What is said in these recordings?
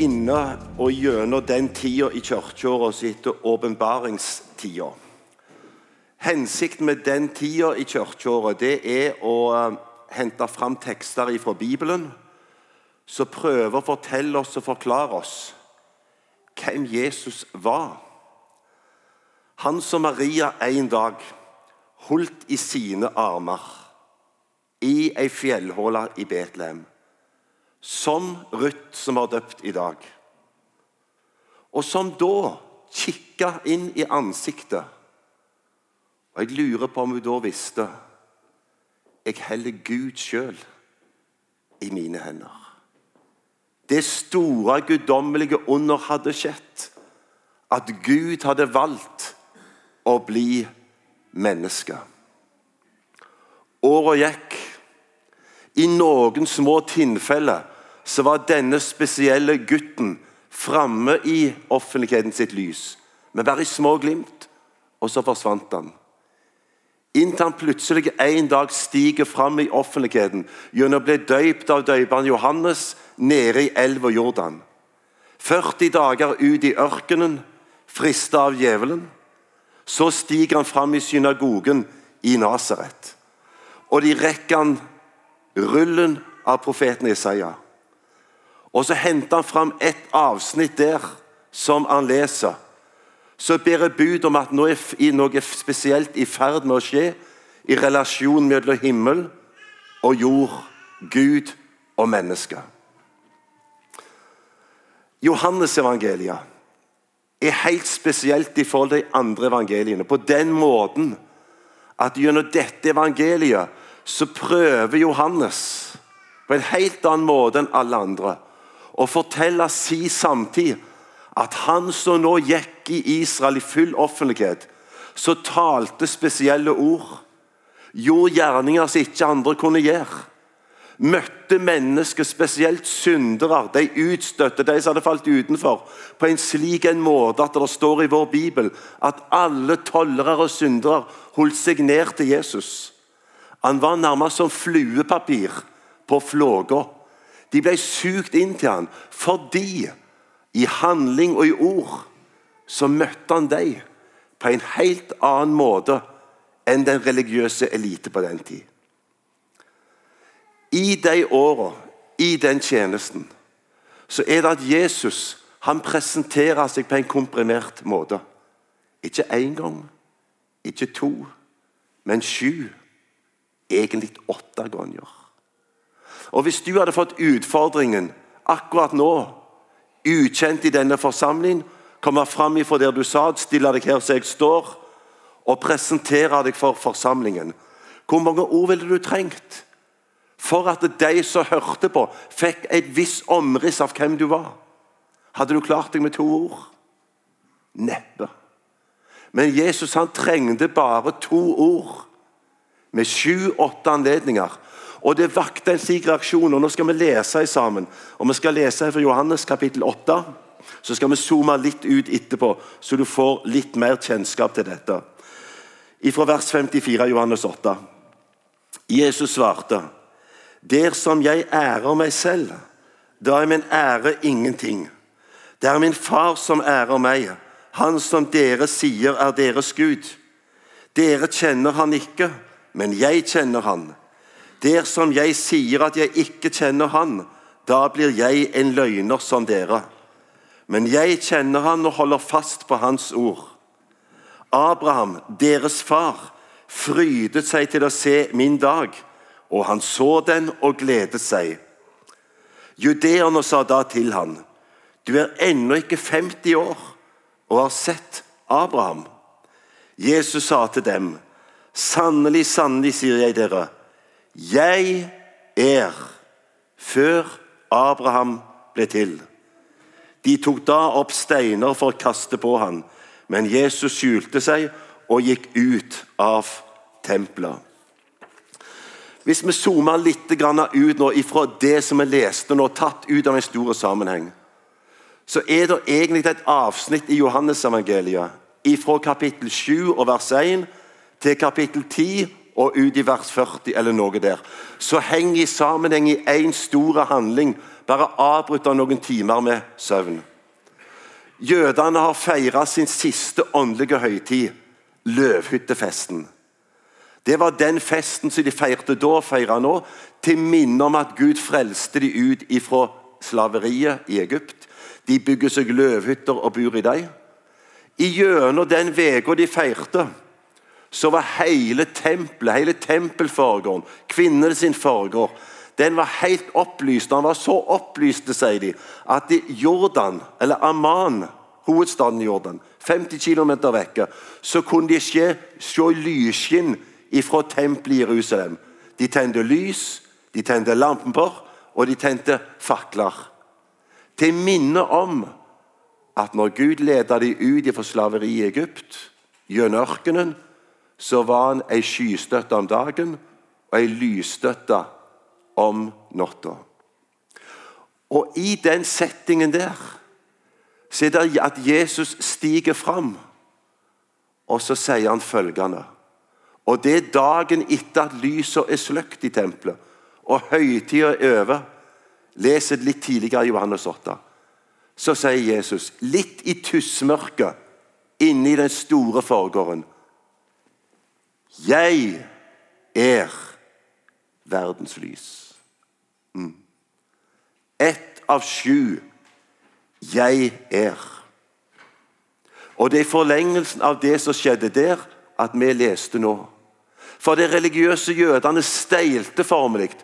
inne og gjennom den tida i kirkeåra som heter åpenbaringstida. Hensikten med den tida i kirkeåret det er å eh, hente fram tekster fra Bibelen som prøver å fortelle oss og forklare oss hvem Jesus var. Han som Maria en dag holdt i sine armer i ei fjellhåle i Betlehem som Ruth, som var døpt i dag. Og som da kikka inn i ansiktet. Og jeg lurer på om hun da visste jeg heller Gud sjøl i mine hender. Det store guddommelige under hadde skjedd. At Gud hadde valgt å bli menneske. Åra gikk. I noen små tilfeller så var denne spesielle gutten framme i offentligheten sitt lys. Men bare små glimt, og så forsvant han. Inntil han plutselig en dag stiger fram i offentligheten gjennom å bli døypt av døperen Johannes nede i elva Jordan. 40 dager ut i ørkenen, frista av djevelen. Så stiger han fram i synagogen i Nasaret. Og de rekker han rullen av profeten Isaiah. Og så henter han fram et avsnitt der som han leser. Så ber jeg bud om at nå er noe spesielt i ferd med å skje i relasjonen mellom himmel og jord, Gud og menneske. Johannes-evangeliet er helt spesielt i forhold til de andre evangeliene. På den måten at gjennom dette evangeliet så prøver Johannes på en helt annen måte enn alle andre og fortelle si samtid at han som nå gikk i Israel i full offentlighet, så talte spesielle ord, gjorde gjerninger som ikke andre kunne gjøre. Møtte mennesker, spesielt syndere, de utstøtte, de som hadde falt utenfor, på en slik en måte at det står i vår bibel at alle tollere og syndere holdt seg ned til Jesus. Han var nærmest som fluepapir på flåga. De ble sugd inn til han fordi i handling og i ord så møtte han dem på en helt annen måte enn den religiøse elite på den tid. I de åra, i den tjenesten, så er det at Jesus han presenterer seg på en komprimert måte. Ikke én gang, ikke to, men sju. Egentlig åtte ganger. Og Hvis du hadde fått utfordringen akkurat nå, ukjent i denne forsamlingen, komme fram ifra der du satt, stille deg her som jeg står, og presentere deg for forsamlingen Hvor mange ord ville du trengt for at de som hørte på, fikk et visst omriss av hvem du var? Hadde du klart deg med to ord? Neppe. Men Jesus han trengte bare to ord med sju-åtte anledninger og Det vakte en slik reaksjon. og Nå skal vi lese sammen. Og Vi skal lese fra Johannes kapittel 8. Så skal vi zoome litt ut etterpå, så du får litt mer kjennskap til dette. Fra vers 54 Johannes 8. Jesus svarte, Der som jeg ærer meg selv, da er min ære ingenting. Det er min far som ærer meg, han som dere sier er deres Gud. Dere kjenner han ikke, men jeg kjenner han. Dersom jeg sier at jeg ikke kjenner Han, da blir jeg en løgner som dere. Men jeg kjenner Han og holder fast på Hans ord. Abraham, deres far, frydet seg til å se min dag, og han så den og gledet seg. Judeerne sa da til han, du er ennå ikke 50 år og har sett Abraham. Jesus sa til dem, sannelig, sannelig, sier jeg dere, 'Jeg er' før Abraham ble til. De tok da opp steiner for å kaste på ham, men Jesus skjulte seg og gikk ut av tempelet. Hvis vi zoomer litt ut nå ifra det som vi leste nå, tatt ut av en stor sammenheng, så er det egentlig et avsnitt i Johannesevangeliet fra kapittel 7 og vers 1 til kapittel 10 og ut i vers 40 eller noe der, så henger i sammenheng i én stor handling, bare avbrutt av noen timer med søvn. Jødene har feira sin siste åndelige høytid, løvhyttefesten. Det var den festen som de feirte da feirer nå, til minne om at Gud frelste de ut fra slaveriet i Egypt. De bygger seg løvhytter og bor i dem. Gjennom den uka de feirte, så var hele tempelet, hele tempelforgården, kvinnene sin forgård, den var helt opplyst. Han var så opplyst, sier de, at i Jordan, eller Amman, hovedstaden i Jordan, 50 km vekke, så kunne de se, se lysskinn fra tempelet i Jerusalem. De tente lys, de tente lamper, og de tente fakler. Til minne om at når Gud ledet dem ut fra slaveriet i Egypt, gjennom ørkenen, så var han ei skystøtte om dagen og ei lysstøtte om natta. Og i den settingen der så er det at Jesus stiger fram, og så sier han følgende Og det er dagen etter at lyset er sløkt i tempelet, og høytida er over. Les det litt tidligere i Johannes 8. Så sier Jesus, litt i tussmørket, inni den store forgården Jeg er verdens lys. Mm. Ett av sju. Jeg er. Og det er i forlengelsen av det som skjedde der, at vi leste nå. For de religiøse jødene steilte formelig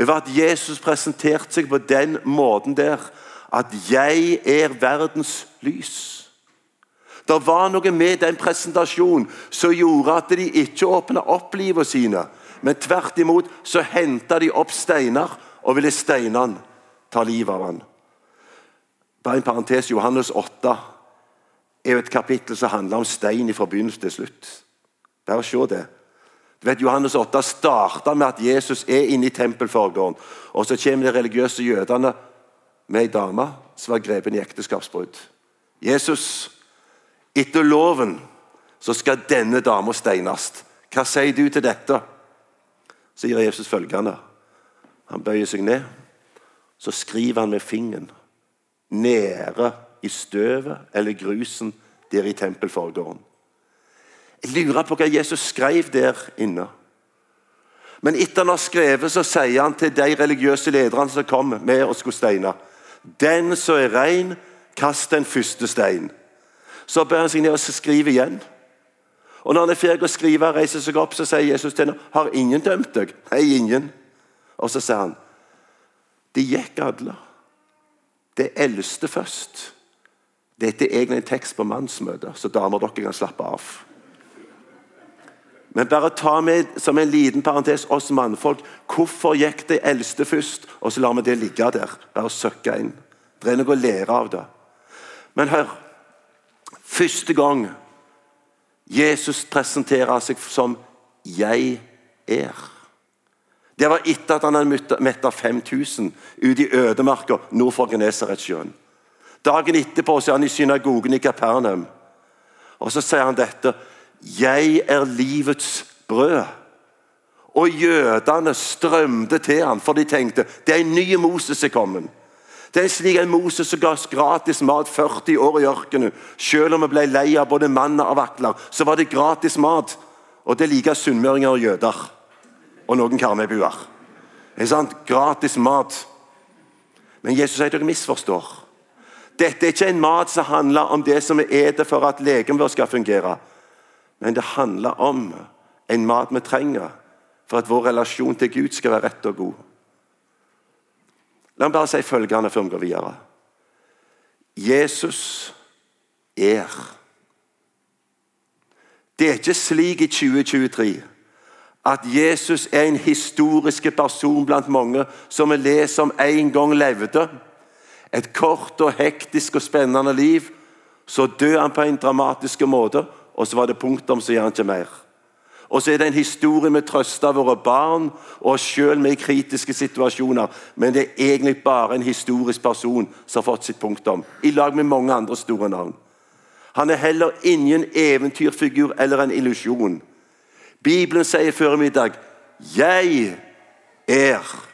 over at Jesus presenterte seg på den måten der at 'jeg er verdens lys'. Det var noe med den presentasjonen som gjorde at de ikke åpna opp livet sine, men tvert imot så henta de opp steiner og ville steinene ta livet av ham. Bare en parentes, Johannes 8 er jo et kapittel som handler om stein fra begynnelse til slutt. Bare se det. Du vet, Johannes 8 starta med at Jesus er inne i tempelforgården. Og så kommer de religiøse jødene med ei dame som var grepen i ekteskapsbrudd. Jesus, etter loven så skal denne dama steines. Hva sier du til dette? Så gir Jesus følgende. Han bøyer seg ned. Så skriver han med fingeren nede i støvet eller grusen der i tempelforgården. Jeg lurer på hva Jesus skrev der inne. Men etter han har skrevet, så sier han til de religiøse lederne som kom med og skulle steine Den som er rein, kast den første stein. Så bør han seg ned og skrive igjen. Og Når han er ferdig å skrive, reiser seg opp, så sier Jesus til ham Har ingen dømt deg? Nei, ingen. Og så sier han De gikk alle. Det eldste først. Dette er egentlig en tekst på mannsmøte, så damer dere kan slappe av. Men bare ta med som en liten parentes oss mannfolk. Hvorfor gikk de eldste først, og så lar vi det ligge der? Bare søkke inn. Det er noe å lære av det. Men hør. Første gang Jesus presenterer seg som 'Jeg er'. Det var etter at han hadde metta 5000 ute i ødemarka nord for Genesaretsjøen. Dagen etterpå så er han i synagogen i Kapernaum. Og så sier han dette 'Jeg er livets brød'. Og jødene strømte til ham, for de tenkte det er en ny Moses som er kommet. Det er slik en Moses som ga oss gratis mat 40 år i ørkenen. Selv om vi ble lei av både mann og vakler, så var det gratis mat. Og det liker sunnmøringer og jøder. Og noen karmøybuer. Gratis mat. Men Jesus sier dere misforstår. Dette er ikke en mat som handler om det som vi spiser for at legemet vårt skal fungere. Men det handler om en mat vi trenger for at vår relasjon til Gud skal være rett og god. La meg bare si følgende før vi går videre. Jesus er. Det er ikke slik i 2023 at Jesus er en historisk person blant mange som vi leser om en gang levde. Et kort og hektisk og spennende liv. Så dør han på en dramatisk måte, og så var det punktum, så gjør han ikke mer. Og så er det en historie med trøster våre barn og oss sjøl med kritiske situasjoner. Men det er egentlig bare en historisk person som har fått sitt punktum, i lag med mange andre store navn. Han er heller ingen eventyrfigur eller en illusjon. Bibelen sier før i middag 'Jeg er'.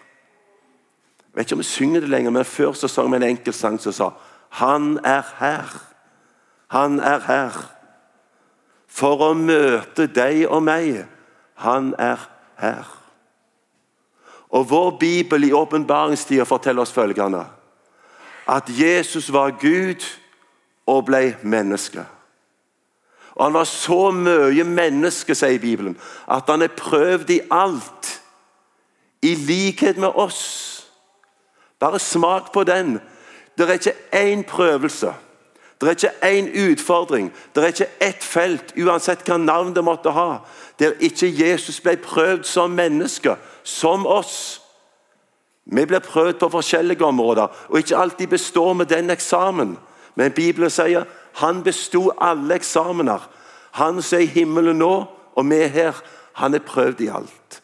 Jeg vet ikke om vi synger det lenger, men før så sang vi en enkel sang som sa 'Han er her'. Han er her for å møte deg og meg. Han er her. Og Vår bibel i åpenbaringstida forteller oss følgende at Jesus var Gud og ble menneske. Og Han var så mye menneske, sier Bibelen, at han er prøvd i alt, i likhet med oss. Bare smak på den. Det er ikke én prøvelse det er ikke én utfordring, det er ikke ett felt, uansett hva navn det måtte ha, der ikke Jesus ble prøvd som menneske, som oss. Vi blir prøvd på forskjellige områder, og ikke alltid består vi den eksamen. Men Bibelen sier han besto alle eksamener. Han som er i himmelen nå, og vi er her, han er prøvd i alt.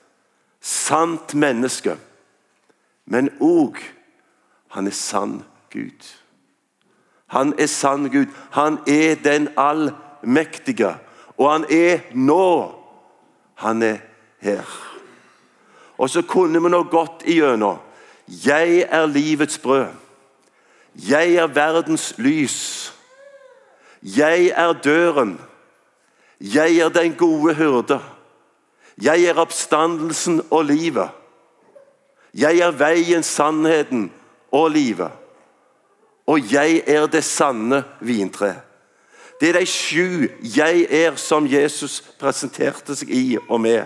Sant menneske, men òg han er sann Gud. Han er sann Gud. Han er den allmektige. Og han er nå. Han er her. Og så kunne vi nå gått igjennom. Jeg er livets brød. Jeg er verdens lys. Jeg er døren. Jeg er den gode hyrde. Jeg er oppstandelsen og livet. Jeg er veien, sannheten og livet og jeg er det sanne vintre. Det er de sju 'jeg er' som Jesus presenterte seg i og med.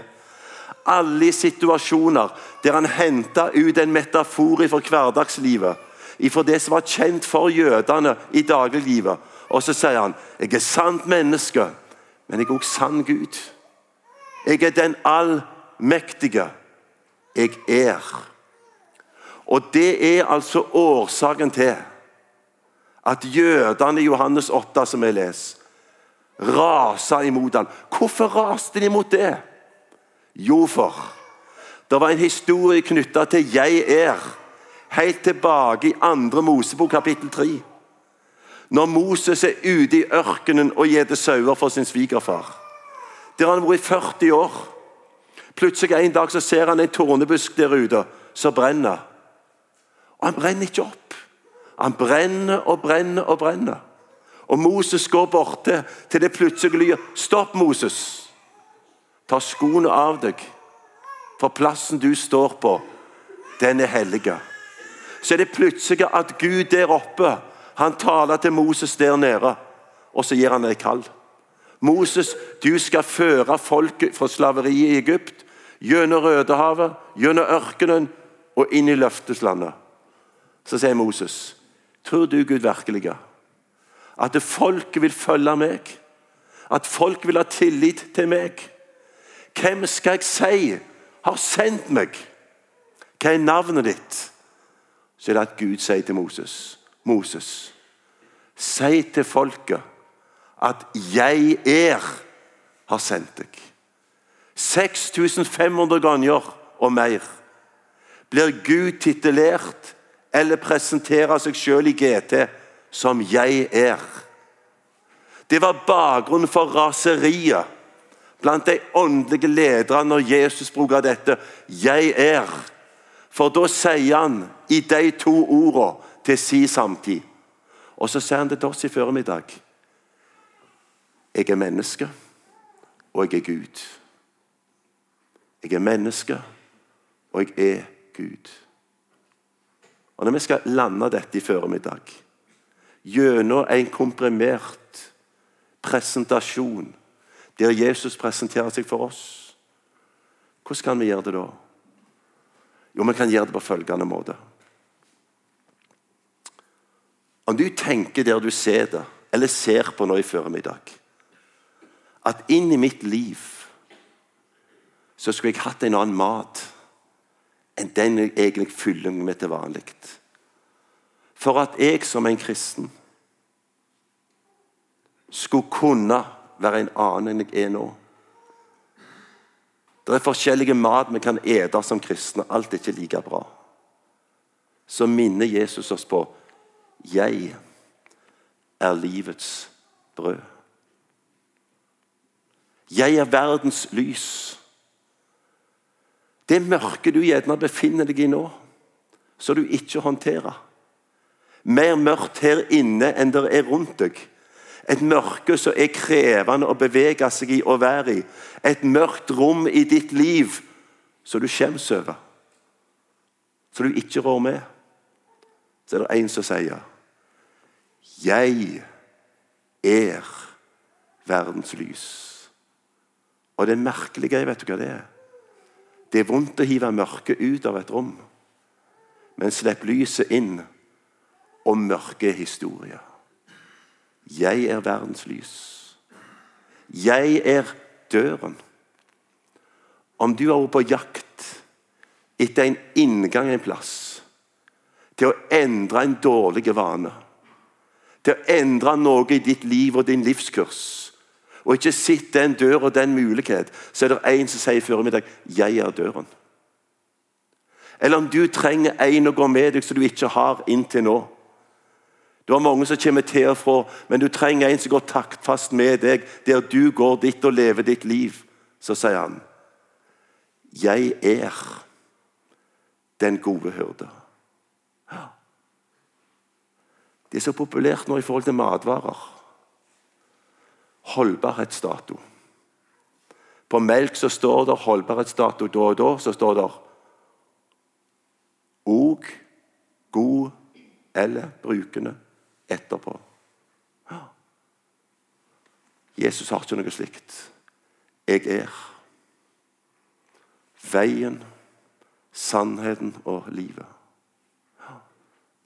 Alle i situasjoner der han henta ut en metafor fra hverdagslivet. Fra det som var kjent for jødene i dagliglivet. Og så sier han 'Jeg er sant menneske, men jeg er også sann Gud'. Jeg er den allmektige. Jeg er. Og det er altså årsaken til at jødene i Johannes 8, som jeg leser, rasa imot ham. Hvorfor raste de imot det? Jo, for det var en historie knytta til 'jeg er', helt tilbake i 2. Mosebok kapittel 3. Når Moses er ute i ørkenen og gjeter sauer for sin svigerfar. Der har han vært i 40 år. Plutselig en dag så ser han en tornebusk der ute som brenner. Og han brenner ikke opp. Han brenner og brenner og brenner. Og Moses går borte til det plutselig lyder. Stopp, Moses! Ta skoene av deg, for plassen du står på, den er hellige. Så er det plutselig at Gud der oppe han taler til Moses der nede, og så gir han deg kall. Moses, du skal føre folket fra slaveriet i Egypt, gjennom Rødehavet, gjennom ørkenen og inn i løfteslandet. Så sier Moses, Tror du Gud virkelig at folket vil følge meg? At folk vil ha tillit til meg? Hvem skal jeg si har sendt meg? Hva er navnet ditt? Så er det at Gud sier til Moses Moses, si til folket at 'jeg er' har sendt deg. 6500 ganger og mer blir Gud titulert eller presentere seg selv i GT som 'jeg er'. Det var bakgrunnen for raseriet blant de åndelige lederne når Jesus bruker dette 'jeg er'. For da sier han i de to ordene til si samtid. Og så sier han det til oss i formiddag. Jeg er menneske, og jeg er Gud. Jeg er menneske, og jeg er Gud. Og Når vi skal lande dette i formiddag gjennom en komprimert presentasjon der Jesus presenterer seg for oss, hvordan kan vi gjøre det da? Jo, vi kan gjøre det på følgende måte. Om du tenker der du ser det, eller ser på nå i formiddag At inn i mitt liv så skulle jeg hatt en annen mat enn den jeg egentlig fyller meg med til vanlig. For at jeg som en kristen skulle kunne være en annen enn jeg er nå. Det er forskjellige mat vi kan ete som kristne. Alt er ikke like bra. Så minner Jesus oss på jeg er livets brød. Jeg er verdens lys. Det mørket du gjerne befinner deg i nå, så du ikke håndterer. Mer mørkt her inne enn det er rundt deg. Et mørke som er krevende å bevege seg i og være i. Et mørkt rom i ditt liv som du skjems over. Som du ikke rår med. Så er det en som sier Jeg er verdens lys. Og det merkelige, vet du hva det er? Det er vondt å hive mørket ut av et rom, men slipp lyset inn, og mørket er historie. Jeg er verdens lys. Jeg er døren. Om du har vært på jakt etter en inngang en plass til å endre en dårlig vane, til å endre noe i ditt liv og din livskurs og ikke sett den dør og den mulighet, så er det en som sier før middag 'Jeg er døren'. Eller om du trenger en å gå med deg som du ikke har inntil nå. Du har mange som kommer til og fra, men du trenger en som går taktfast med deg der du går ditt og lever ditt liv. Så sier han, 'Jeg er den gode hyrde'. Det er så populært nå i forhold til matvarer holdbarhetsdato. På melk så står det holdbarhetsdato da og da. Så står det og god eller brukende etterpå. Jesus har ikke noe slikt. Jeg er veien, sannheten og livet.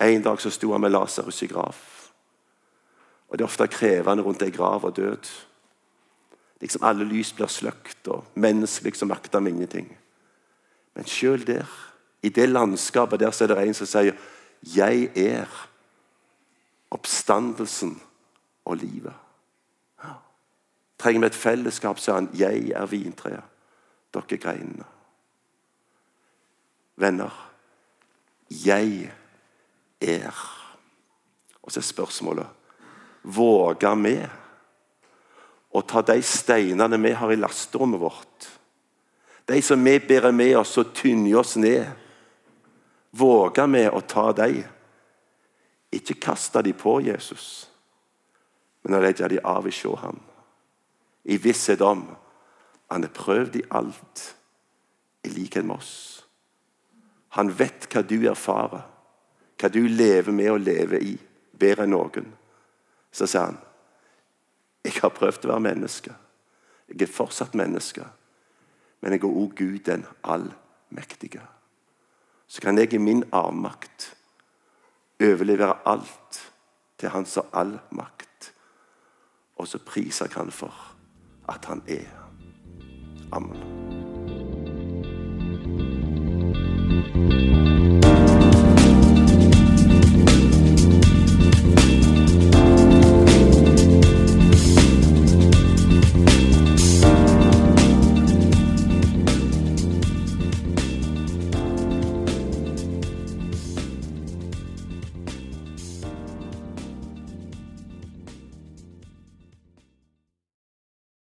En dag så sto han med Lasarus i grav. Og Det er ofte krevende rundt ei grav og død. Liksom Alle lys blir sløkt, og menneskelig så makter vi ingenting. Men sjøl der, i det landskapet der, så er det en som sier 'Jeg er oppstandelsen og livet'. Trenger vi et fellesskap, sa han. 'Jeg er vintreet, dere er greinene'. Venner, jeg er. Og så er spørsmålet våger med å ta de steinene vi har i lasterommet vårt, de som vi bærer med oss og tynner oss ned, våge med å ta de. Ikke kaste de på Jesus, men å legge de av i se ham. I visshet om han er prøvd i alt, i likhet med oss. Han vet hva du erfarer, hva du lever med og lever i, bedre enn noen. Så sier han jeg har prøvd å være menneske. Jeg er fortsatt menneske. Men jeg er òg Gud den allmektige. Så kan jeg i min avmakt overlevere alt til Han som all makt. Og så priser jeg Han for at Han er. Amen.